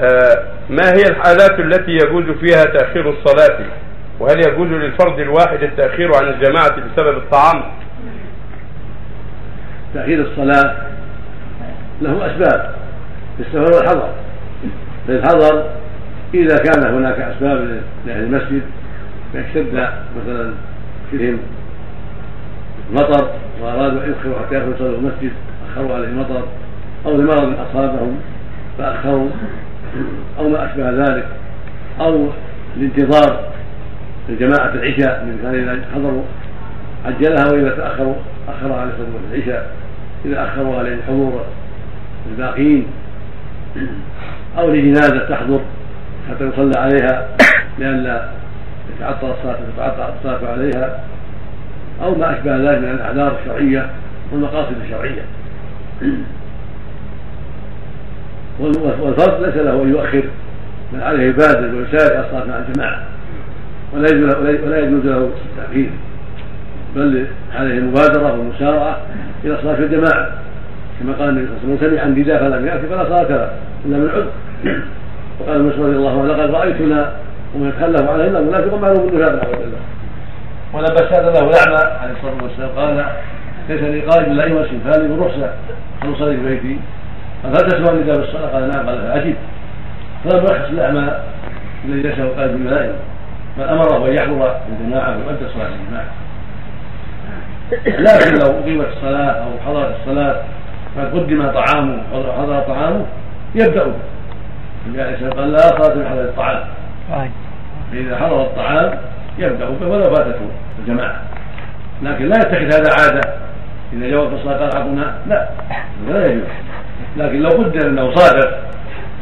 آه، ما هي الحالات التي يجوز فيها تأخير الصلاة؟ وهل يجوز للفرد الواحد التأخير عن الجماعة بسبب الطعام؟ تأخير الصلاة له أسباب في السفر والحضر في الحضر إذا كان هناك أسباب لأهل المسجد فاشتد مثلا فيهم مطر وأرادوا أن يؤخروا حتى يدخلوا يصلوا المسجد أخروا عليه مطر أو لمرض أصابهم فأخروا أو ما أشبه ذلك أو لانتظار جماعة العشاء من كان إذا حضروا عجلها وإذا تأخروا أخرها على صلاة العشاء إذا أخروا عليه حضور الباقين أو لجنازة تحضر حتى يصلى عليها لئلا يتعطل الصلاة تتعطل الصلاة عليها أو ما أشبه ذلك من الأعذار الشرعية والمقاصد الشرعية. والفرد ليس له أن يؤخر بل عليه يبادر ويسارع الصلاه مع الجماعة ولا يجوز ولا يجوز له التأخير بل عليه المبادرة والمسارعة إلى صلاة الجماعة. كما قال النبي صلى الله عليه وسلم سمع فلم ياتي فلا صلاة له إلا من عذر. وقال مسعود رضي الله عنه لقد رأيتنا ومن يتخلف عليه إلا منافق معلوم انه هذا بالله ولما سال له الاعمى عليه الصلاة والسلام قال ليس لي قائد لا يمسك فهذه من رخصه ان اصلي في بيتي. قال هل تسمع النداء بالصلاه؟ قال نعم قال فاجب فلم يرخص الأعمى الذي ليس قائد بالملائكه بل أمره أن يحضر الجماعة ويؤدي صلاة الجماعة. لكن لو أقيمت الصلاة أو حضرت الصلاة قد قدم طعامه حضر طعامه يبدأ. النبي عليه الصلاة قال لا صلاة من حضر الطعام. فإذا حضر الطعام يبدأ به ولو فاتته الجماعة. لكن لا يتخذ هذا عادة. إذا جاءت الصلاة قال اعطونا لا. لا يجوز. لكن لو قدر انه صادف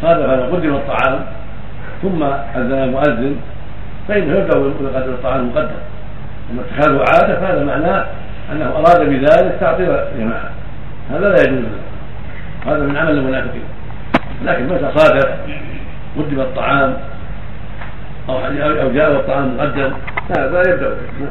صادف انه قدم الطعام ثم اذن المؤذن فانه يبدا بقدر الطعام المقدم أما اتخاذه عادة فهذا معناه أنه أراد بذلك تعطيل الجماعه هذا لا يجوز هذا من عمل المنافقين. لكن متى صادف قدم الطعام أو جاء الطعام مقدم هذا يبدأ.